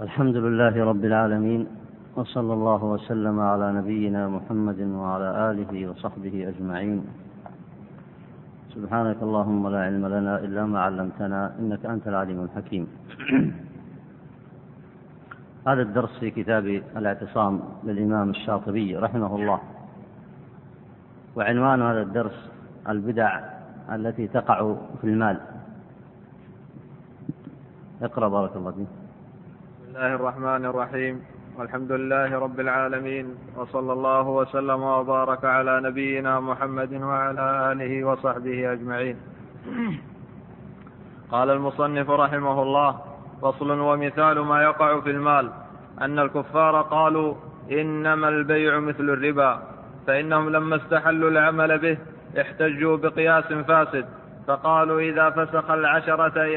الحمد لله رب العالمين وصلى الله وسلم على نبينا محمد وعلى آله وصحبه أجمعين. سبحانك اللهم لا علم لنا إلا ما علمتنا إنك أنت العليم الحكيم. هذا الدرس في كتاب الاعتصام للإمام الشاطبي رحمه الله. وعنوان هذا الدرس البدع التي تقع في المال. اقرأ بارك الله فيك. الله الرحمن الرحيم والحمد لله رب العالمين وصلى الله وسلم وبارك على نبينا محمد وعلى اله وصحبه اجمعين قال المصنف رحمه الله فصل ومثال ما يقع في المال ان الكفار قالوا انما البيع مثل الربا فانهم لما استحلوا العمل به احتجوا بقياس فاسد فقالوا إذا فسخ العشرة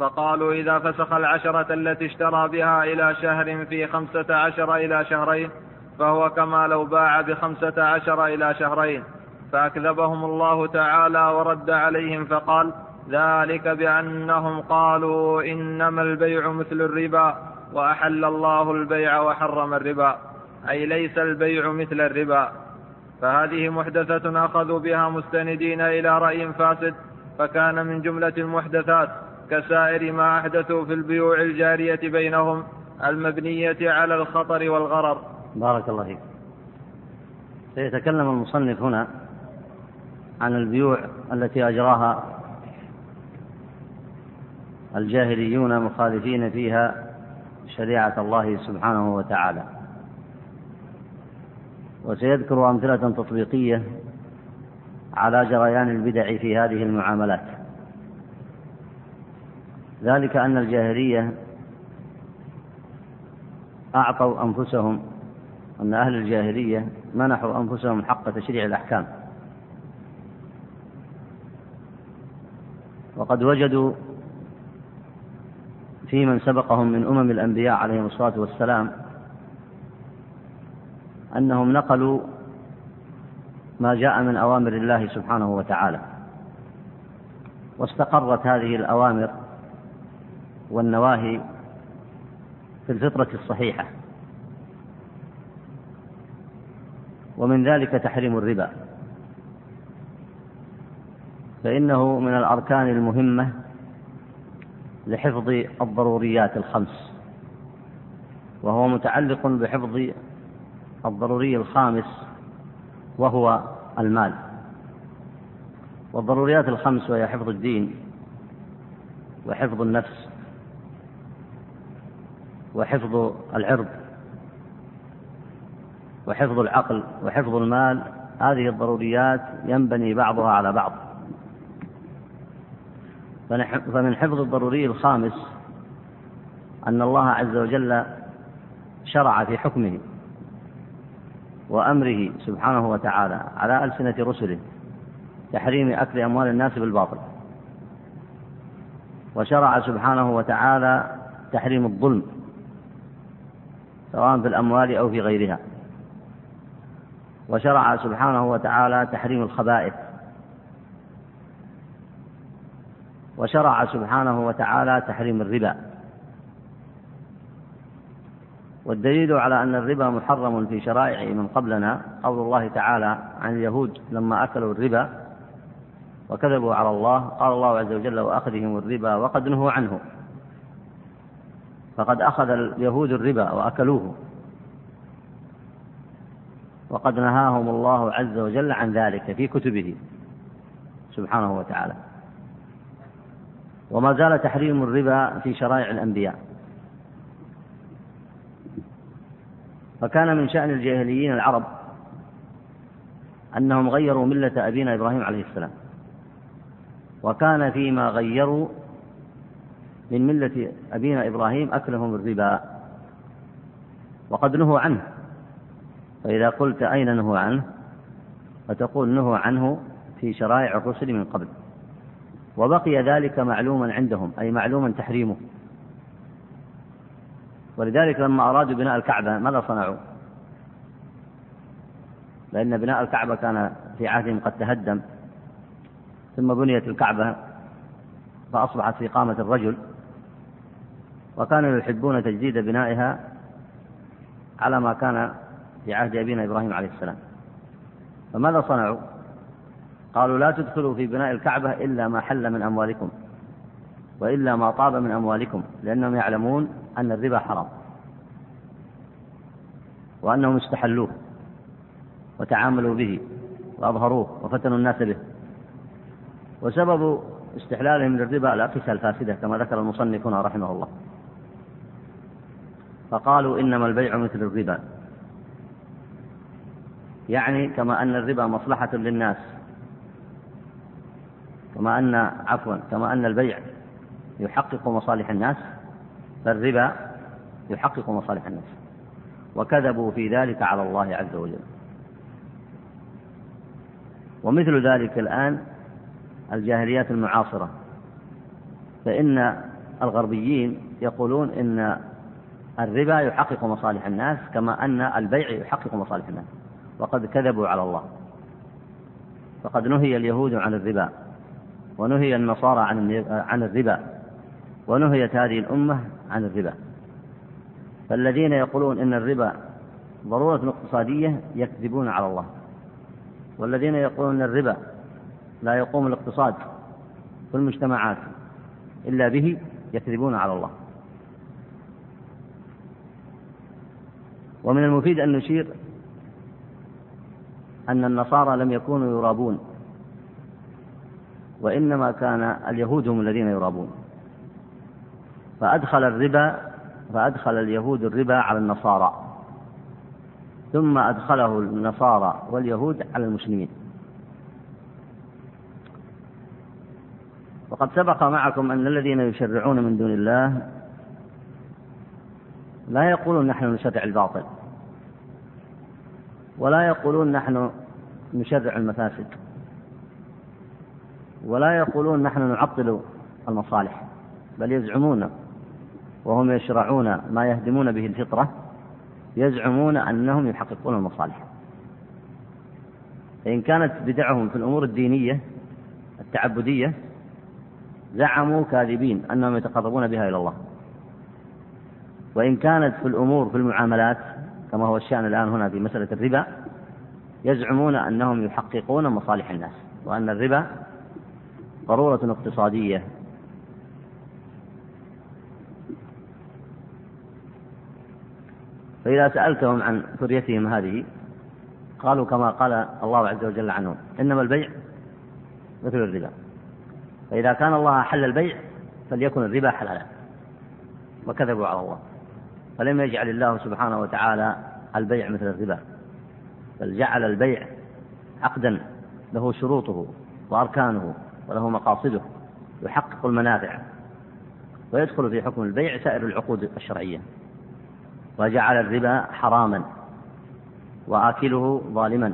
فقالوا إذا فسخ العشرة التي اشترى بها إلى شهر في خمسة عشر إلى شهرين فهو كما لو باع بخمسة عشر إلى شهرين. فأكذبهم الله تعالى ورد عليهم فقال ذلك بأنهم قالوا إنما البيع مثل الربا وأحل الله البيع وحرم الربا. أي ليس البيع مثل الربا. فهذه محدثة أخذوا بها مستندين إلى رأي فاسد فكان من جملة المحدثات كسائر ما أحدثوا في البيوع الجارية بينهم المبنية على الخطر والغرر. بارك الله فيك. سيتكلم المصنف هنا عن البيوع التي أجراها الجاهليون مخالفين فيها شريعة الله سبحانه وتعالى. وسيذكر أمثلة تطبيقية على جريان البدع في هذه المعاملات. ذلك أن الجاهلية أعطوا أنفسهم أن أهل الجاهلية منحوا أنفسهم حق تشريع الأحكام. وقد وجدوا في من سبقهم من أمم الأنبياء عليهم الصلاة والسلام أنهم نقلوا ما جاء من أوامر الله سبحانه وتعالى. واستقرت هذه الأوامر والنواهي في الفطرة الصحيحة. ومن ذلك تحريم الربا. فإنه من الأركان المهمة لحفظ الضروريات الخمس. وهو متعلق بحفظ الضروري الخامس وهو المال. والضروريات الخمس وهي حفظ الدين وحفظ النفس وحفظ العرض وحفظ العقل وحفظ المال. هذه الضروريات ينبني بعضها على بعض. فمن حفظ الضروري الخامس أن الله عز وجل شرع في حكمه. وأمره سبحانه وتعالى على ألسنة رسله تحريم أكل أموال الناس بالباطل. وشرع سبحانه وتعالى تحريم الظلم سواء في الأموال أو في غيرها. وشرع سبحانه وتعالى تحريم الخبائث. وشرع سبحانه وتعالى تحريم الربا. والدليل على أن الربا محرم في شرائع من قبلنا قول الله تعالى عن اليهود لما أكلوا الربا وكذبوا على الله قال الله عز وجل وأخذهم الربا وقد نهوا عنه. فقد أخذ اليهود الربا وأكلوه. وقد نهاهم الله عز وجل عن ذلك في كتبه سبحانه وتعالى. وما زال تحريم الربا في شرائع الأنبياء. فكان من شأن الجاهليين العرب أنهم غيروا ملة أبينا إبراهيم عليه السلام. وكان فيما غيروا من ملة أبينا إبراهيم أكلهم الربا. وقد نهوا عنه. فإذا قلت أين نهوا عنه؟ فتقول نهوا عنه في شرائع الرسل من قبل. وبقي ذلك معلوما عندهم أي معلوما تحريمه. ولذلك لما أرادوا بناء الكعبة ماذا صنعوا؟ لأن بناء الكعبة كان في عهدهم قد تهدم ثم بنيت الكعبة فأصبحت في قامة الرجل وكانوا يحبون تجديد بنائها على ما كان في عهد أبينا إبراهيم عليه السلام فماذا صنعوا؟ قالوا لا تدخلوا في بناء الكعبة إلا ما حل من أموالكم وإلا ما طاب من أموالكم لأنهم يعلمون أن الربا حرام وأنهم استحلوه وتعاملوا به وأظهروه وفتنوا الناس به وسبب استحلالهم للربا الأقسى الفاسدة كما ذكر المصنف هنا رحمه الله. فقالوا إنما البيع مثل الربا. يعني كما أن الربا مصلحة للناس. كما أن عفوا كما أن البيع يحقق مصالح الناس. فالربا يحقق مصالح الناس. وكذبوا في ذلك على الله عز وجل. ومثل ذلك الآن الجاهليات المعاصرة. فإن الغربيين يقولون إن الربا يحقق مصالح الناس كما أن البيع يحقق مصالح الناس. وقد كذبوا على الله. فقد نهي اليهود عن الربا. ونهي النصارى عن عن الربا. ونهيت هذه الأمة عن الربا. فالذين يقولون إن الربا ضرورة اقتصادية يكذبون على الله. والذين يقولون أن الربا لا يقوم الاقتصاد في المجتمعات إلا به يكذبون على الله. ومن المفيد أن نشير أن النصارى لم يكونوا يرابون وإنما كان اليهود هم الذين يرابون. فأدخل الربا فأدخل اليهود الربا على النصارى. ثم أدخله النصارى واليهود على المسلمين. وقد سبق معكم أن الذين يشرعون من دون الله لا يقولون نحن نشرع الباطل ولا يقولون نحن نشرع المفاسد ولا يقولون نحن نعطل المصالح بل يزعمون وهم يشرعون ما يهدمون به الفطرة يزعمون أنهم يحققون المصالح. فإن كانت بدعهم في الأمور الدينية التعبدية زعموا كاذبين أنهم يتقربون بها إلى الله. وإن كانت في الأمور في المعاملات كما هو الشأن الآن هنا في مسألة الربا يزعمون أنهم يحققون مصالح الناس وأن الربا ضرورة اقتصادية فإذا سألتهم عن ذريتهم هذه قالوا كما قال الله عز وجل عنهم إنما البيع مثل الربا. فإذا كان الله حل البيع فليكن الربا حلالا. وكذبوا على الله. فلم يجعل الله سبحانه وتعالى البيع مثل الربا بل جعل البيع عقدا له شروطه وأركانه وله مقاصده يحقق المنافع ويدخل في حكم البيع سائر العقود الشرعية. وجعل الربا حراما وآكله ظالما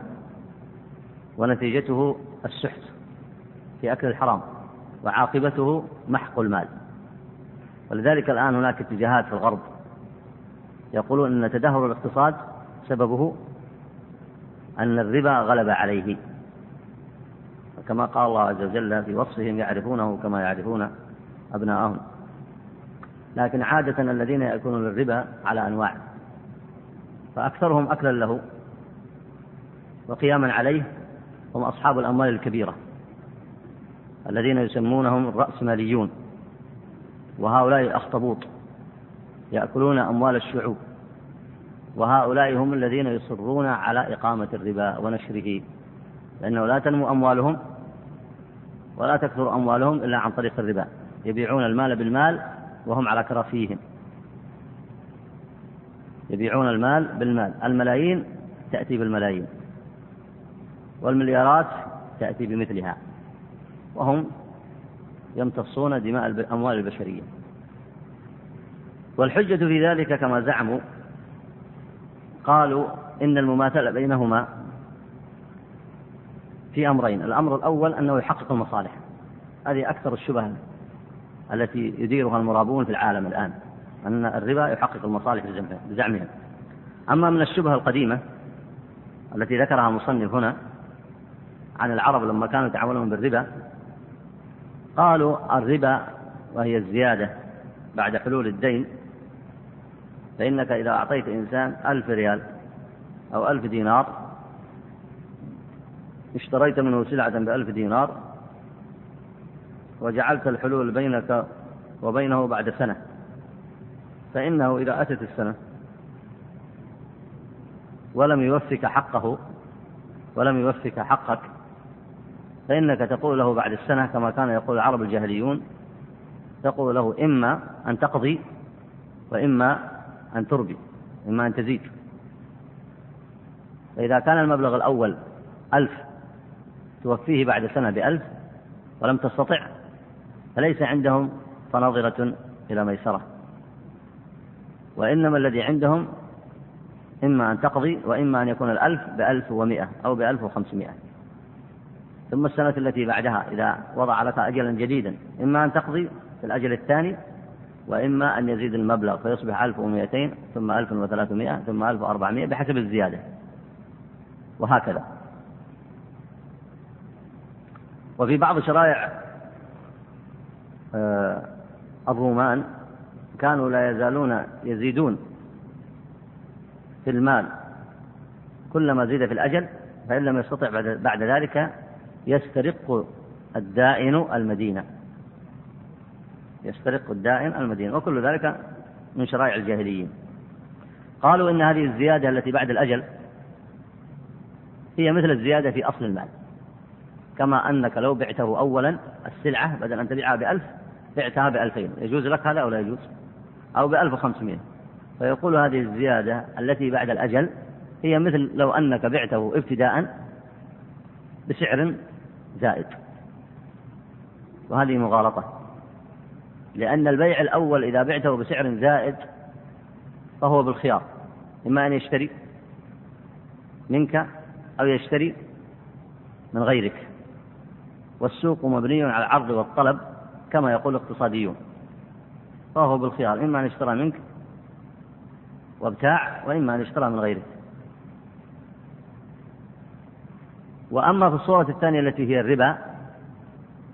ونتيجته السحت في أكل الحرام وعاقبته محق المال. ولذلك الآن هناك اتجاهات في الغرب يقولون أن تدهور الاقتصاد سببه أن الربا غلب عليه. كما قال الله عز وجل في وصفهم يعرفونه كما يعرفون أبناءهم. لكن عادة الذين يأكلون الربا على أنواع. فأكثرهم أكلا له وقياما عليه هم أصحاب الأموال الكبيرة الذين يسمونهم الرأسماليون وهؤلاء الأخطبوط يأكلون أموال الشعوب وهؤلاء هم الذين يصرون على إقامة الربا ونشره لأنه لا تنمو أموالهم ولا تكثر أموالهم إلا عن طريق الربا. يبيعون المال بالمال وهم على كرفيهم. يبيعون المال بالمال. الملايين تأتي بالملايين. والمليارات تأتي بمثلها. وهم يمتصون دماء الأموال البشرية. والحجة في ذلك كما زعموا قالوا إن المماثلة بينهما في أمرين. الأمر الأول أنه يحقق المصالح. هذه أكثر الشبه التي يديرها المرابون في العالم الآن أن الربا يحقق المصالح بزعمهم أما من الشبهة القديمة التي ذكرها المصنف هنا عن العرب لما كانوا يتعاملون بالربا قالوا الربا وهي الزيادة بعد حلول الدين فإنك إذا أعطيت إنسان ألف ريال أو ألف دينار اشتريت منه سلعة بألف دينار وجعلت الحلول بينك وبينه بعد سنة. فإنه إذا أتت السنة ولم يوفك حقه ولم يوفك حقك فإنك تقول له بعد السنة كما كان يقول العرب الجاهليون تقول له إما أن تقضي وإما أن تربي إما أن تزيد. فإذا كان المبلغ الأول ألف توفيه بعد سنة بألف ولم تستطع فليس عندهم فناظرة إلى ميسرة. وإنما الذي عندهم إما أن تقضي وإما أن يكون الألف بألف ومئة أو بألف وخمسمائة. ثم السنة التي بعدها إذا وضع لك أجلا جديدا إما أن تقضي في الأجل الثاني وإما أن يزيد المبلغ فيصبح ألف ومئتين ثم ألف وثلاثمائة ثم ألف وأربعمائة بحسب الزيادة. وهكذا. وفي بعض شرائع الرومان كانوا لا يزالون يزيدون في المال. كلما زيد في الأجل فإن لم يستطع بعد ذلك يسترق الدائن المدينة. يسترق الدائن المدينة وكل ذلك من شرائع الجاهليين. قالوا إن هذه الزيادة التي بعد الأجل هي مثل الزيادة في أصل المال. كما أنك لو بعته أولا السلعة بدل أن تبيعها بألف بعتها بألفين يجوز لك هذا أو لا يجوز؟ أو بألف وخمسمائة فيقول هذه الزيادة التي بعد الأجل هي مثل لو أنك بعته ابتداء بسعر زائد. وهذه مغالطة. لأن البيع الأول إذا بعته بسعر زائد فهو بالخيار. إما أن يشتري منك أو يشتري من غيرك. والسوق مبني على العرض والطلب كما يقول الاقتصاديون. فهو بالخيار إما أن يشترى منك وابتاع وإما أن يشترى من غيرك. وأما في الصورة الثانية التي هي الربا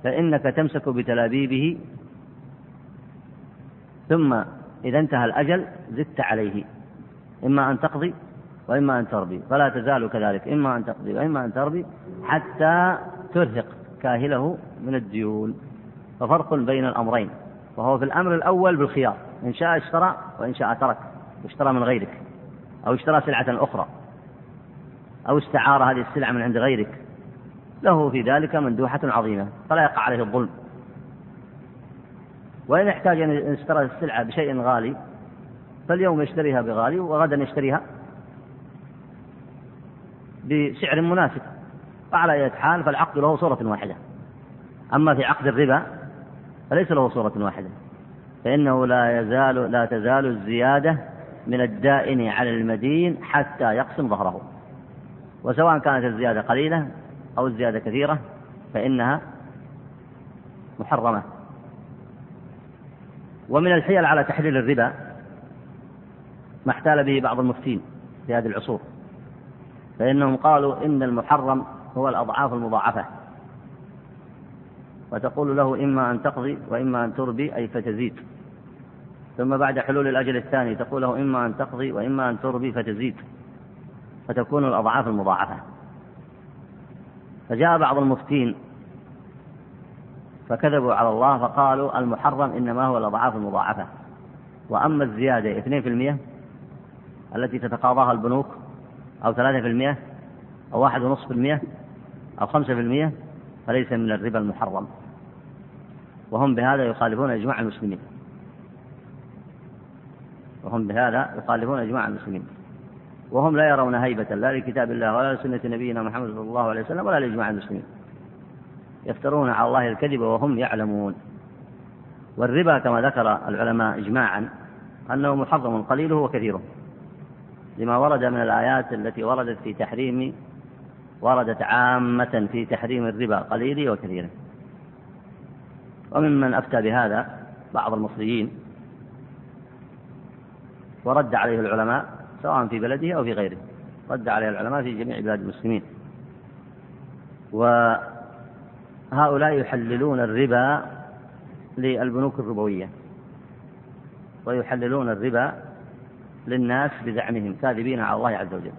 فإنك تمسك بتلابيبه ثم إذا انتهى الأجل زدت عليه. إما أن تقضي وإما أن تربي فلا تزال كذلك. إما أن تقضي وإما أن تربي حتى ترهق كاهله من الديون. ففرق بين الأمرين وهو في الأمر الأول بالخيار إن شاء اشترى وإن شاء ترك اشترى من غيرك أو اشترى سلعة أخرى أو استعار هذه السلعة من عند غيرك. له في ذلك مندوحة عظيمة فلا يقع عليه الظلم. وإن احتاج أن يشترى السلعة بشيء غالي فاليوم يشتريها بغالي وغدا يشتريها بسعر مناسب. وعلى أي حال فالعقد له صورة واحدة. أما في عقد الربا فليس له صورة واحدة. فإنه لا يزال لا تزال الزيادة من الدائن على المدين حتى يقسم ظهره. وسواء كانت الزيادة قليلة أو الزيادة كثيرة فإنها محرمة. ومن الحيل على تحليل الربا ما احتال به بعض المفتين في هذه العصور. فإنهم قالوا إن المحرم هو الأضعاف المضاعفة. وتقول له إما أن تقضي وإما أن تربي أي فتزيد. ثم بعد حلول الأجل الثاني تقول له إما أن تقضي وإما أن تربي فتزيد. فتكون الأضعاف المضاعفة. فجاء بعض المفتين فكذبوا على الله فقالوا المحرم إنما هو الأضعاف المضاعفة. وأما الزيادة 2% التي تتقاضاها البنوك أو 3% أو 1.5% أو 5% فليس من الربا المحرم. وهم بهذا يخالفون إجماع المسلمين. وهم بهذا يخالفون إجماع المسلمين. وهم لا يرون هيبة لا لكتاب الله ولا لسنة نبينا محمد صلى الله عليه وسلم ولا لإجماع المسلمين. يفترون على الله الكذب وهم يعلمون. والربا كما ذكر العلماء إجماعا أنه محرم قليله وكثيره. لما ورد من الآيات التي وردت في تحريم وردت عامة في تحريم الربا قليله وكثيره وممن أفتى بهذا بعض المصريين ورد عليه العلماء سواء في بلده أو في غيره رد عليه العلماء في جميع بلاد المسلمين. وهؤلاء يحللون الربا للبنوك الربوية ويحللون الربا للناس بزعمهم كاذبين على الله عز وجل.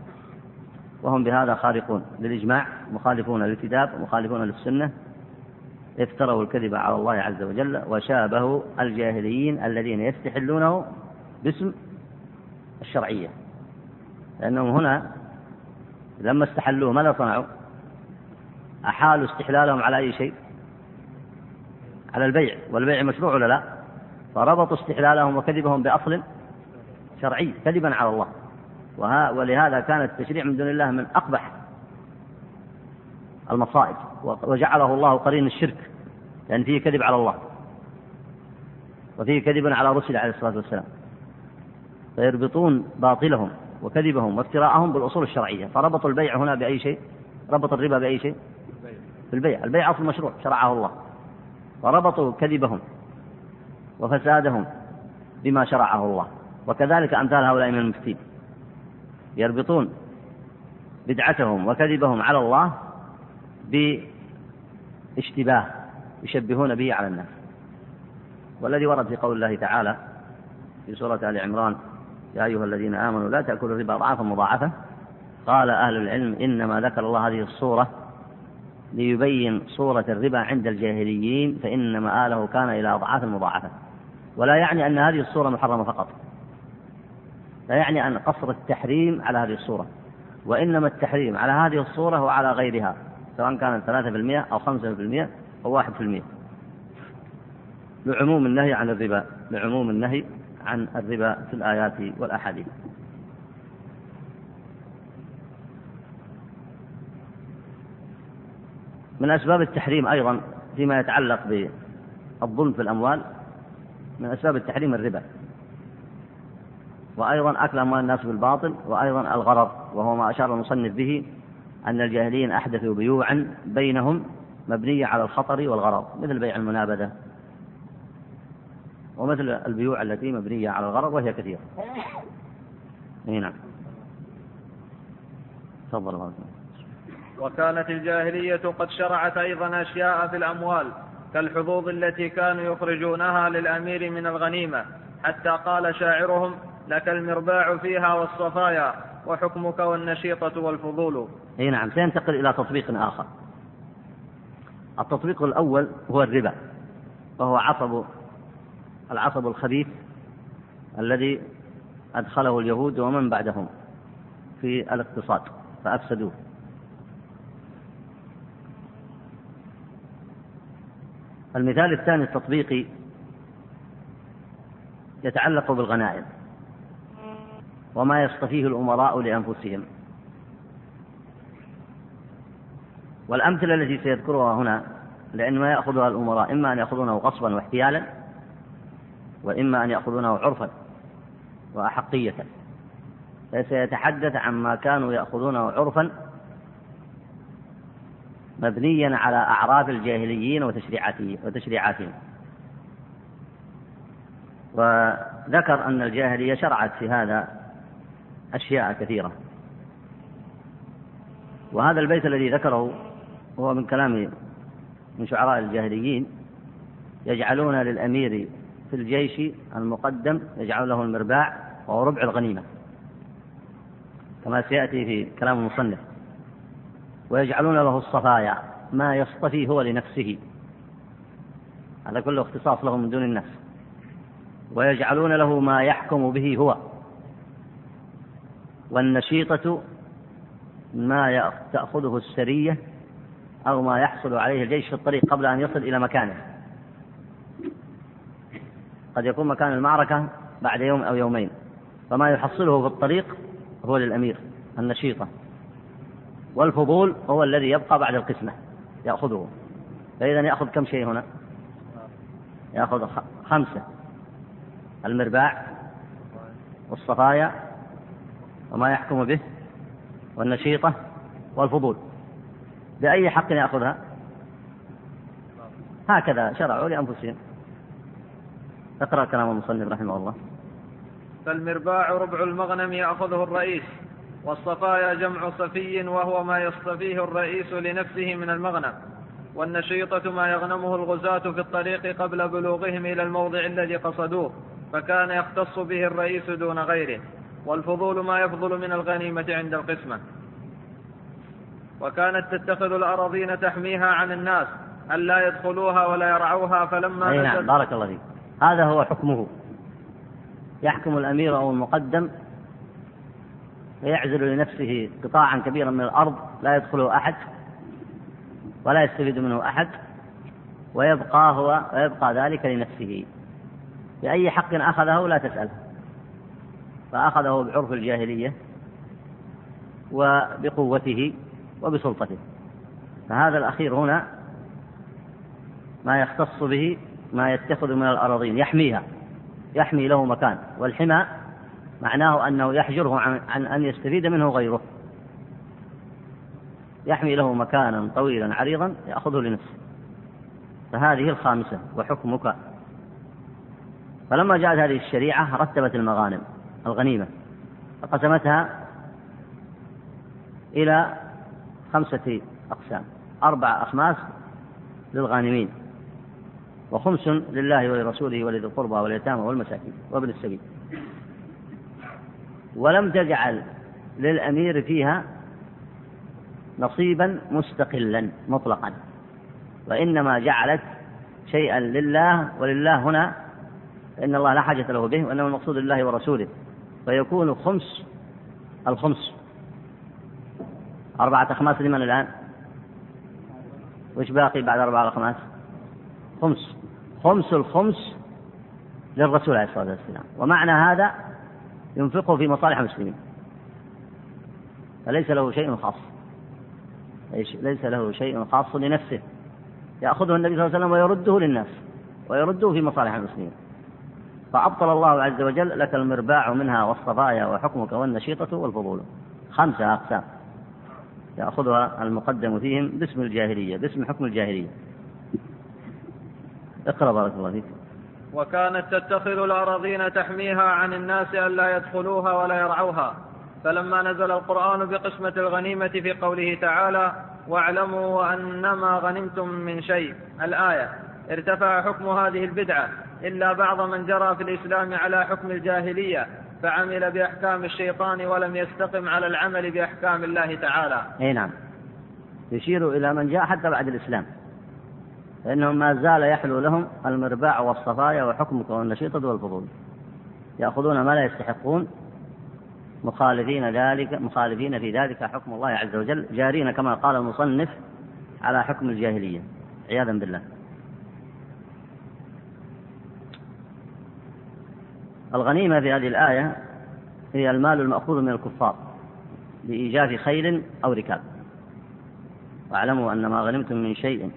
وهم بهذا خارقون للإجماع مخالفون للكتاب مخالفون للسنة افتروا الكذب على الله عز وجل وشابهوا الجاهليين الذين يستحلونه باسم الشرعية لأنهم هنا لما استحلوه ماذا صنعوا؟ أحالوا استحلالهم على أي شيء؟ على البيع والبيع مشروع ولا لا؟ فربطوا استحلالهم وكذبهم بأصل شرعي كذبا على الله ولهذا كان التشريع من دون الله من أقبح المصائب وجعله الله قرين الشرك لأن فيه كذب على الله وفيه كذب على رسله عليه الصلاة والسلام فيربطون باطلهم وكذبهم وافتراءهم بالأصول الشرعية فربطوا البيع هنا بأي شيء؟ ربط الربا بأي شيء؟ بالبيع البيع أصل مشروع شرعه الله فربطوا كذبهم وفسادهم بما شرعه الله وكذلك أمثال هؤلاء من المفتين. يربطون بدعتهم وكذبهم على الله باشتباه يشبهون به على الناس. والذي ورد في قول الله تعالى في سورة آل عمران يا أيها الذين آمنوا لا تأكلوا الربا ضعفا مضاعفة. قال أهل العلم إنما ذكر الله هذه الصورة ليبين صورة الربا عند الجاهليين فإن مآله كان إلى أضعاف مضاعفة. ولا يعني أن هذه الصورة محرمة فقط. لا يعني أن قصر التحريم على هذه الصورة وإنما التحريم على هذه الصورة وعلى غيرها سواء في المئة أو خمسة في المئة أو واحد في المئة. لعموم النهي عن الربا لعموم النهي عن الربا في الآيات والأحاديث. من أسباب التحريم أيضا فيما يتعلق بالظلم في الأموال من أسباب التحريم الربا. وأيضا أكل أموال الناس بالباطل وأيضا الغرر وهو ما أشار المصنف به أن الجاهليين أحدثوا بيوعا بينهم مبنية على الخطر والغرر مثل بيع المنابذة. ومثل البيوع التي مبنية على الغرر وهي كثيرة. اي نعم. تفضل الله وكانت الجاهلية قد شرعت أيضا أشياء في الأموال كالحظوظ التي كانوا يخرجونها للأمير من الغنيمة حتى قال شاعرهم لك المرباع فيها والصفايا وحكمك والنشيطة والفضول. إي نعم سينتقل إلى تطبيق آخر. التطبيق الأول هو الربا وهو عصب العصب الخبيث الذي أدخله اليهود ومن بعدهم في الاقتصاد فأفسدوه. المثال الثاني التطبيقي يتعلق بالغنائم. وما يصطفيه الأمراء لأنفسهم. والأمثلة التي سيذكرها هنا لأن ما يأخذها الأمراء إما أن يأخذونه غصبا واحتيالا وإما أن يأخذونه عرفا وأحقية. فسيتحدث عما كانوا يأخذونه عرفا مبنيا على أعراف الجاهليين وتشريعاتهم. وذكر أن الجاهلية شرعت في هذا أشياء كثيرة. وهذا البيت الذي ذكره هو من كلام من شعراء الجاهليين يجعلون للأمير في الجيش المقدم يجعل له المرباع وهو ربع الغنيمة كما سيأتي في كلام المصنف. ويجعلون له الصفايا ما يصطفي هو لنفسه. هذا كله اختصاص له من دون الناس ويجعلون له ما يحكم به هو. والنشيطة ما تأخذه السرية أو ما يحصل عليه الجيش في الطريق قبل أن يصل إلى مكانه. قد يكون مكان المعركة بعد يوم أو يومين. فما يحصله في الطريق هو للأمير النشيطة. والفضول هو الذي يبقى بعد القسمة يأخذه. فإذا يأخذ كم شيء هنا؟ يأخذ خمسة. المرباع والصفايا وما يحكم به والنشيطة والفضول. بأي حق يأخذها؟ هكذا شرعوا لأنفسهم. اقرأ كلام المصنف رحمه الله. فالمرباع ربع المغنم يأخذه الرئيس والصفايا جمع صفي وهو ما يصطفيه الرئيس لنفسه من المغنم والنشيطة ما يغنمه الغزاة في الطريق قبل بلوغهم إلى الموضع الذي قصدوه فكان يختص به الرئيس دون غيره. والفضول ما يفضل من الغنيمة عند القسمة. وكانت تتخذ الأراضين تحميها عن الناس ألا يدخلوها ولا يرعوها فلما أي نعم بارك الله فيك. هذا هو حكمه. يحكم الأمير أو المقدم فيعزل لنفسه قطاعا كبيرا من الأرض لا يدخله أحد ولا يستفيد منه أحد ويبقى هو ويبقى ذلك لنفسه. بأي حق أخذه لا تسأل فأخذه بعرف الجاهلية وبقوته وبسلطته. فهذا الأخير هنا ما يختص به ما يتخذ من الأراضين يحميها يحمي له مكان. والحمى معناه أنه يحجره عن, أن يستفيد منه غيره. يحمي له مكانا طويلا عريضا يأخذه لنفسه. فهذه الخامسة وحكمك. فلما جاءت هذه الشريعة رتبت المغانم. الغنيمة فقسمتها إلى خمسة أقسام أربع أخماس للغانمين وخمس لله ولرسوله ولذي القربى واليتامى والمساكين وابن السبيل. ولم تجعل للأمير فيها نصيبا مستقلا مطلقا وإنما جعلت شيئا لله ولله هنا فإن الله لا حاجة له به وإنما المقصود لله ورسوله. فيكون خمس الخمس. أربعة أخماس لمن الآن؟ وش باقي بعد أربعة أخماس؟ خمس. خمس الخمس للرسول عليه الصلاة والسلام. ومعنى هذا ينفقه في مصالح المسلمين. فليس له شيء خاص. ليس له شيء خاص لنفسه. يأخذه النبي صلى الله عليه وسلم ويرده للناس ويرده في مصالح المسلمين. فأبطل الله عز وجل لك المرباع منها والصفايا وحكمك والنشيطة والفضول. خمسة أقسام. يأخذها المقدم فيهم باسم الجاهلية باسم حكم الجاهلية. اقرأ بارك الله فيك. وكانت تتخذ الأراضين تحميها عن الناس ألا يدخلوها ولا يرعوها. فلما نزل القرآن بقسمة الغنيمة في قوله تعالى واعلموا أنما غنمتم من شيء. الآية ارتفع حكم هذه البدعة إلا بعض من جرى في الإسلام على حكم الجاهلية فعمل بأحكام الشيطان ولم يستقم على العمل بأحكام الله تعالى. أي نعم. يشير إلى من جاء حتى بعد الإسلام. فإنهم ما زال يحلو لهم المرباع والصفايا وحكمك والنشيطة والفضول يأخذون ما لا يستحقون مخالفين ذلك مخالفين في ذلك حكم الله عز وجل جارين كما قال المصنف على حكم الجاهلية. عياذا بالله. الغنيمة في هذه الآية هي المال المأخوذ من الكفار بإيجاف خيل أو ركاب. واعلموا أن ما غنمتم من شيء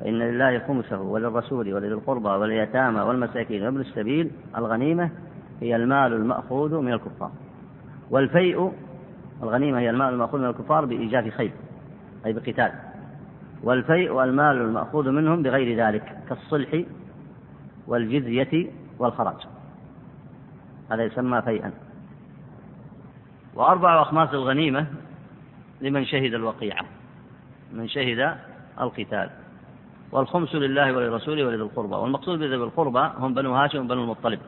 فإن لله خمسه وللرسول ولذي القربى واليتامى والمساكين وابن السبيل. الغنيمة هي المال المأخوذ من الكفار. والفيء الغنيمة هي المال المأخوذ من الكفار بإيجاف خيل أي بقتال. والفيء المال المأخوذ منهم بغير ذلك كالصلح والجزية والخراج. هذا يسمى فيئا. وأربع أخماس الغنيمة لمن شهد الوقيعة من شهد القتال. والخمس لله ولرسوله ولذي القربى. والمقصود بذوي القربى هم بنو هاشم وبنو المطلب.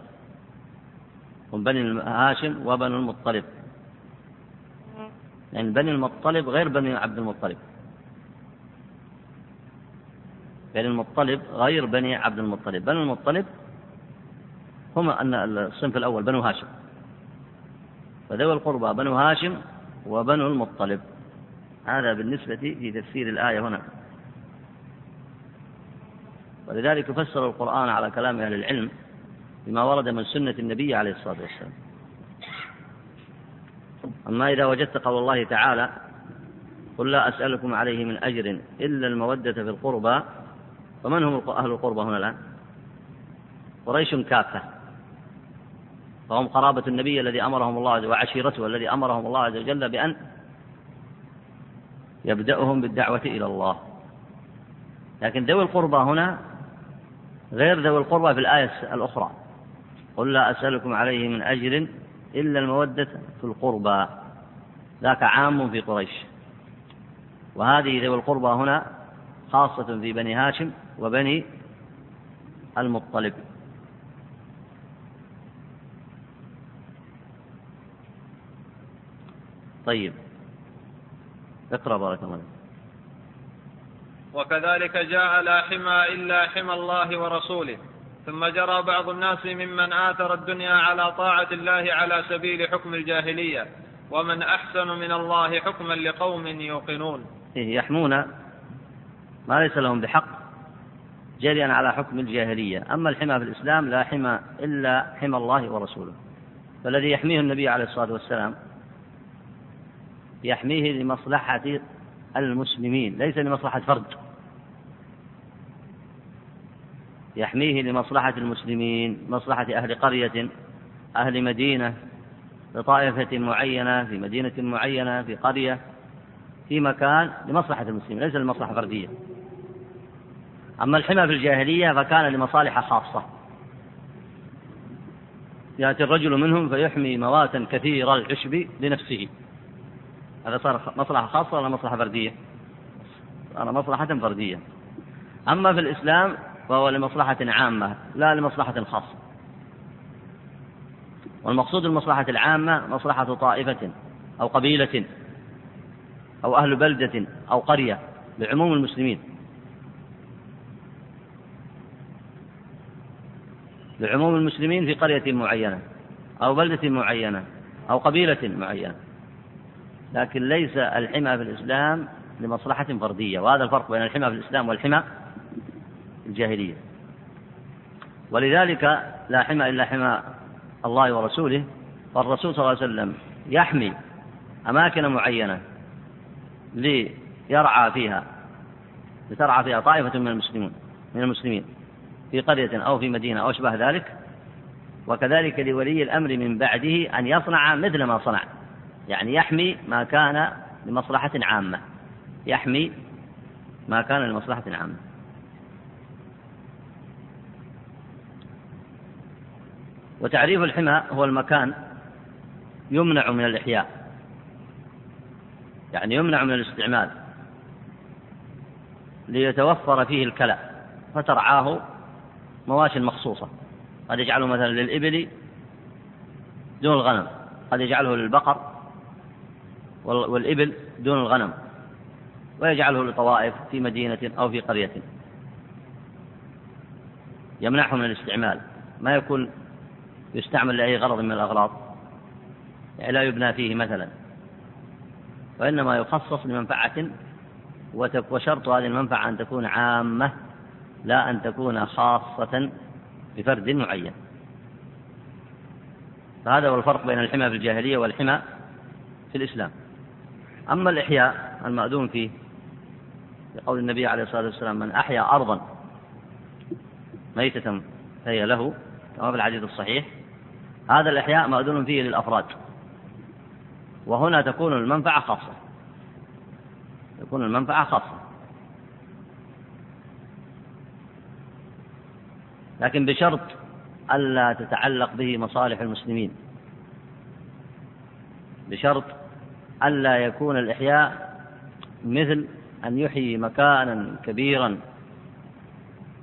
هم بني هاشم وبنو المطلب. يعني بني المطلب غير بني عبد المطلب. بني المطلب غير بني عبد المطلب. بني المطلب هم أن الصنف الأول بنو هاشم. فذوي القربى بنو هاشم وبنو المطلب. هذا بالنسبة في تفسير الآية هنا. ولذلك فسر القرآن على كلام أهل العلم بما ورد من سنة النبي عليه الصلاة والسلام. أما إذا وجدت قول الله تعالى قل لا أسألكم عليه من أجر إلا المودة في القربى فمن هم أهل القربى هنا الآن؟ قريش كافة. فهم قرابة النبي الذي أمرهم الله وعشيرته الذي أمرهم الله عز وجل بأن يبدأهم بالدعوة إلى الله. لكن ذوي القربى هنا غير ذوي القربى في الآية الأخرى. قل لا أسألكم عليه من أجر إلا المودة في القربى. ذاك عام في قريش. وهذه ذوي القربى هنا خاصة في بني هاشم وبني المطلب. طيب. اقرأ بارك الله وكذلك جاء لا حمى إلا حمى الله ورسوله ثم جرى بعض الناس ممن آثر الدنيا على طاعة الله على سبيل حكم الجاهلية ومن أحسن من الله حكما لقوم يوقنون. إيه يحمون ما ليس لهم بحق جريا على حكم الجاهلية. أما الحمى في الإسلام لا حمى إلا حمى الله ورسوله. فالذي يحميه النبي عليه الصلاة والسلام يحميه لمصلحة المسلمين ليس لمصلحة فرد. يحميه لمصلحة المسلمين مصلحة أهل قرية أهل مدينة لطائفة معينة في مدينة معينة في قرية في مكان لمصلحة المسلمين ليس لمصلحة فردية. أما الحمى في الجاهلية فكان لمصالح خاصة. يأتي الرجل منهم فيحمي مواتا كثير العشب لنفسه. هذا صار مصلحة خاصة ولا مصلحة فردية؟ صار مصلحة فردية. أما في الإسلام فهو لمصلحة عامة لا لمصلحة خاصة. والمقصود المصلحة العامة مصلحة طائفة أو قبيلة أو أهل بلدة أو قرية لعموم المسلمين. لعموم المسلمين في قرية معينة أو بلدة معينة أو قبيلة معينة. لكن ليس الحمى في الإسلام لمصلحة فردية وهذا الفرق بين الحمى في الإسلام والحمى الجاهلية. ولذلك لا حمى إلا حمى الله ورسوله فالرسول صلى الله عليه وسلم يحمي أماكن معينة ليرعى فيها لترعى فيها طائفة من المسلمين من المسلمين في قرية أو في مدينة أو أشبه ذلك وكذلك لولي الأمر من بعده أن يصنع مثل ما صنع. يعني يحمي ما كان لمصلحة عامة. يحمي ما كان لمصلحة عامة. وتعريف الحمى هو المكان يمنع من الإحياء. يعني يمنع من الاستعمال. ليتوفر فيه الكلى فترعاه مواشٍ مخصوصة. قد يجعله مثلا للإبل دون الغنم قد يجعله للبقر والإبل دون الغنم ويجعله لطوائف في مدينة أو في قرية. يمنعه من الاستعمال. ما يكون يستعمل لأي غرض من الأغراض. يعني لا يبنى فيه مثلا. وإنما يخصص لمنفعة وشرط هذه المنفعة أن تكون عامة لا أن تكون خاصة بفرد معين. فهذا هو الفرق بين الحمى في الجاهلية والحمى في الإسلام. أما الإحياء المأذون فيه لقول النبي عليه الصلاة والسلام من أحيا أرضا ميتة فهي له كما في الحديث الصحيح هذا الإحياء مأذون فيه للأفراد. وهنا تكون المنفعة خاصة. تكون المنفعة خاصة. لكن بشرط ألا تتعلق به مصالح المسلمين. بشرط ألا يكون الإحياء مثل أن يحيي مكانا كبيرا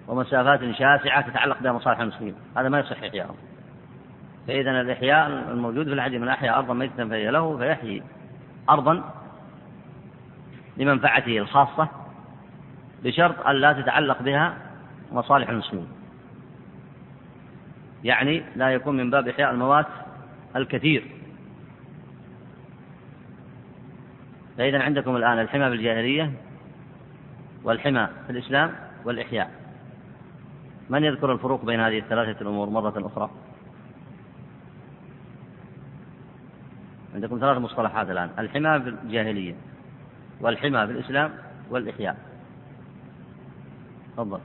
ومسافات شاسعة تتعلق بها مصالح المسلمين. هذا ما يصح إحياءه. فإذا الإحياء الموجود في الحديث من أحيا أرضا ميتة فهي له فيحيي أرضا لمنفعته الخاصة بشرط أن لا تتعلق بها مصالح المسلمين. يعني لا يكون من باب إحياء الموات الكثير. فإذا عندكم الآن الحمى في الجاهلية والحمى في الإسلام والإحياء. من يذكر الفروق بين هذه الثلاثة الأمور مرة أخرى؟ عندكم ثلاث مصطلحات الآن. الحمى في الجاهلية والحمى في الإسلام والإحياء. تفضل.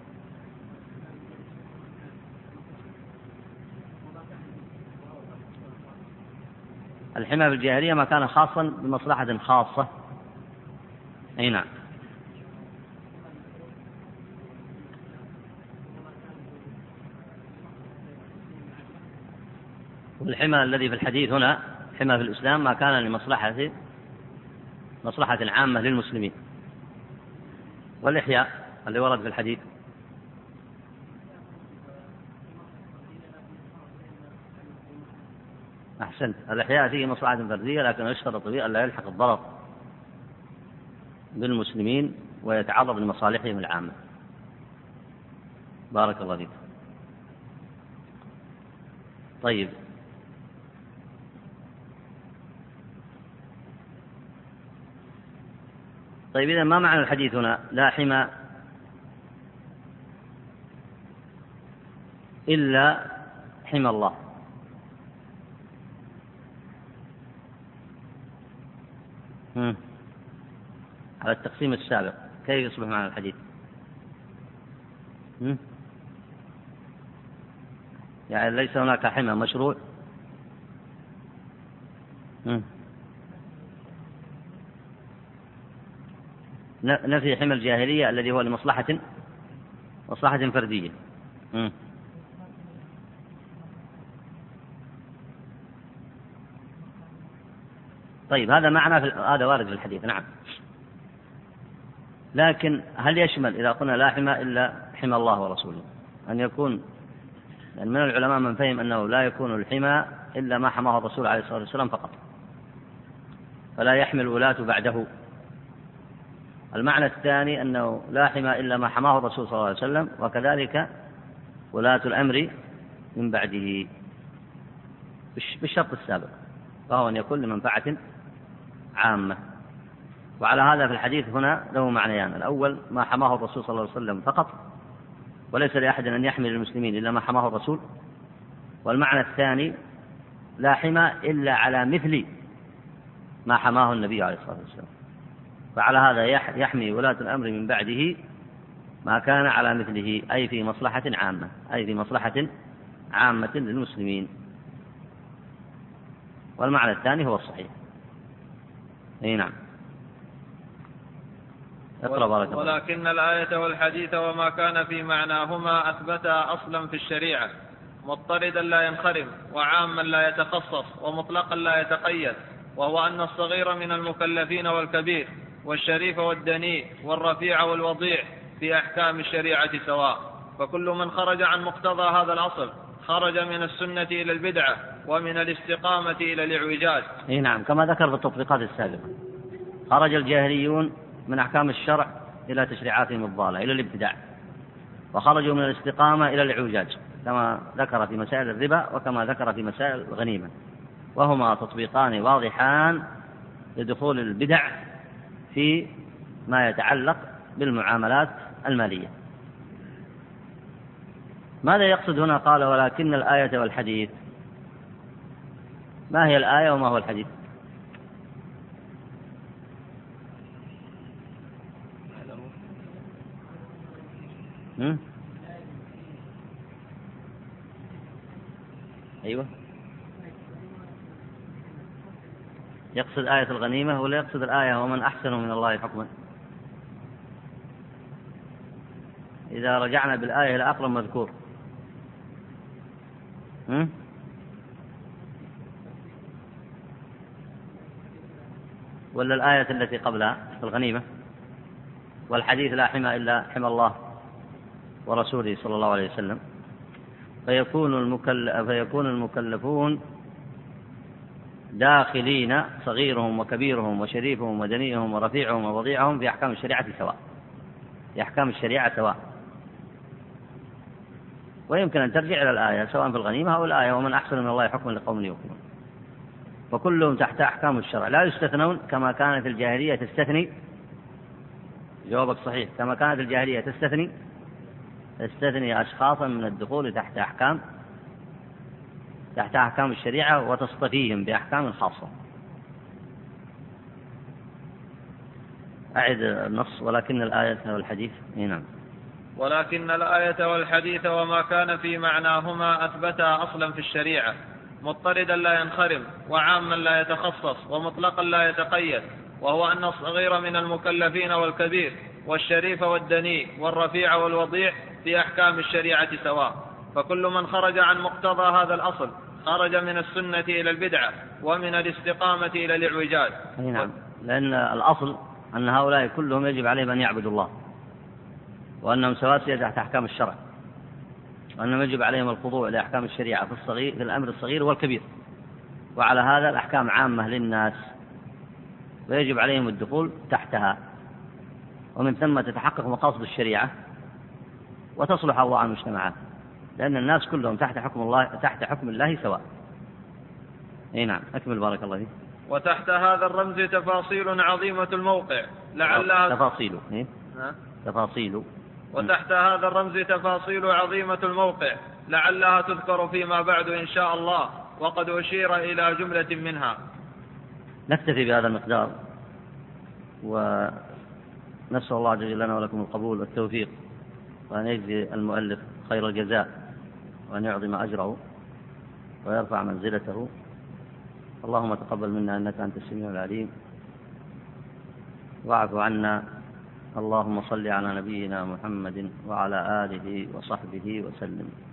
الحمى في الجاهلية ما كان خاصا بمصلحة خاصة أي نعم. والحمى الذي في الحديث هنا حمى في الإسلام ما كان لمصلحة مصلحة عامة للمسلمين. والإحياء اللي ورد في الحديث. أحسنت. الإحياء فيه مصلحة فردية لكن يشترط فيه ألا يلحق الضرر. بالمسلمين ويتعرض لمصالحهم العامة. بارك الله فيك. طيب. طيب إذا ما معنى الحديث هنا؟ لا حمى إلا حمى الله. على التقسيم السابق. كيف يصبح معنى الحديث؟ يعني ليس هناك حمى مشروع؟ نفي حمى الجاهلية الذي هو لمصلحة مصلحة فردية. طيب هذا معنى في هذا وارد في الحديث. نعم. لكن هل يشمل إذا قلنا لا حمى إلا حمى الله ورسوله؟ أن يكون يعني من العلماء من فهم أنه لا يكون الحمى إلا ما حماه الرسول عليه الصلاة والسلام فقط. فلا يحمل الولاة بعده. المعنى الثاني أنه لا حمى إلا ما حماه الرسول صلى الله عليه وسلم وكذلك ولاة الأمر من بعده. بالشرط السابق وهو أن يكون لمنفعة عامة. وعلى هذا في الحديث هنا له معنيان. الأول ما حماه الرسول صلى الله عليه وسلم فقط وليس لأحد أن يحمل المسلمين إلا ما حماه الرسول. والمعنى الثاني لا حمى إلا على مثل ما حماه النبي عليه الصلاة والسلام. فعلى هذا يحمي ولاة الأمر من بعده ما كان على مثله أي في مصلحة عامة أي في مصلحة عامة للمسلمين. والمعنى الثاني هو الصحيح. أي نعم. بارك ولكن الآية والحديث وما كان في معناهما أثبتا أصلا في الشريعة. مضطردا لا ينخرم وعاما لا يتخصص ومطلقا لا يتقيد وهو أن الصغير من المكلفين والكبير والشريف والدنيء والرفيع والوضيع في أحكام الشريعة سواء. فكل من خرج عن مقتضى هذا الأصل خرج من السنة إلى البدعة ومن الاستقامة إلى الإعوجاج. أي نعم كما ذكر في التطبيقات السابقة. خرج الجاهليون من أحكام الشرع إلى تشريعاتهم الضالة إلى الابتداع. وخرجوا من الاستقامة إلى الإعوجاج كما ذكر في مسائل الربا وكما ذكر في مسائل الغنيمة وهما تطبيقان واضحان لدخول البدع في ما يتعلق بالمعاملات المالية. ماذا يقصد هنا؟ قال ولكن الآية والحديث. ما هي الآية وما هو الحديث؟ هم؟ أيوة. يقصد آية الغنيمة ولا يقصد الآية ومن أحسن من الله حكما؟ إذا رجعنا بالآية إلى أقرب مذكور؟ ولا الآية التي قبلها الغنيمة؟ والحديث لا حمى إلا حمى الله. ورسوله صلى الله عليه وسلم فيكون المكلف فيكون المكلفون داخلين صغيرهم وكبيرهم وشريفهم ودنيهم ورفيعهم ووضيعهم في أحكام الشريعة سواء. في أحكام الشريعة سواء. ويمكن أن ترجع إلى الآية سواء في الغنيمة أو الآية ومن أحسن من الله حكما لقوم يوقنون. وكلهم تحت أحكام الشرع. لا يستثنون كما كانت الجاهلية تستثني جوابك صحيح كما كانت الجاهلية تستثني تستثني أشخاصا من الدخول تحت أحكام تحت أحكام الشريعة وتصطفيهم بأحكام خاصة. أعد النص ولكن الآية والحديث نعم. ولكن الآية والحديث وما كان في معناهما أثبتا أصلا في الشريعة. مضطردا لا ينخرم وعاما لا يتخصص ومطلقا لا يتقيد وهو أن الصغير من المكلفين والكبير والشريف والدنيء والرفيع والوضيع في أحكام الشريعة سواء. فكل من خرج عن مقتضى هذا الأصل خرج من السنة إلى البدعة ومن الاستقامة إلى الإعوجاج. نعم. لأن الأصل أن هؤلاء كلهم يجب عليهم أن يعبدوا الله وأنهم سواسية تحت أحكام الشرع وأنهم يجب عليهم الخضوع لأحكام الشريعة في الصغير في الأمر الصغير والكبير. وعلى هذا الأحكام عامة للناس ويجب عليهم الدخول تحتها. ومن ثم تتحقق مقاصد الشريعة وتصلح أوضاع المجتمعات. لأن الناس كلهم تحت حكم الله تحت حكم الله سواء. أي نعم. أكمل بارك الله فيك. وتحت هذا الرمز تفاصيل عظيمة الموقع. لعلها تفاصيل. إيه؟ تفاصيل. وتحت هذا الرمز تفاصيل عظيمة الموقع. لعلها تذكر فيما بعد إن شاء الله. وقد أشير إلى جملة منها. نكتفي بهذا المقدار. ونسأل الله جل لنا ولكم القبول والتوفيق. وأن يجزي المؤلف خير الجزاء وأن يعظم أجره ويرفع منزلته. اللهم تقبل منا إنك أنت السميع العليم. واعف عنا. اللهم صل على نبينا محمد وعلى آله وصحبه وسلم.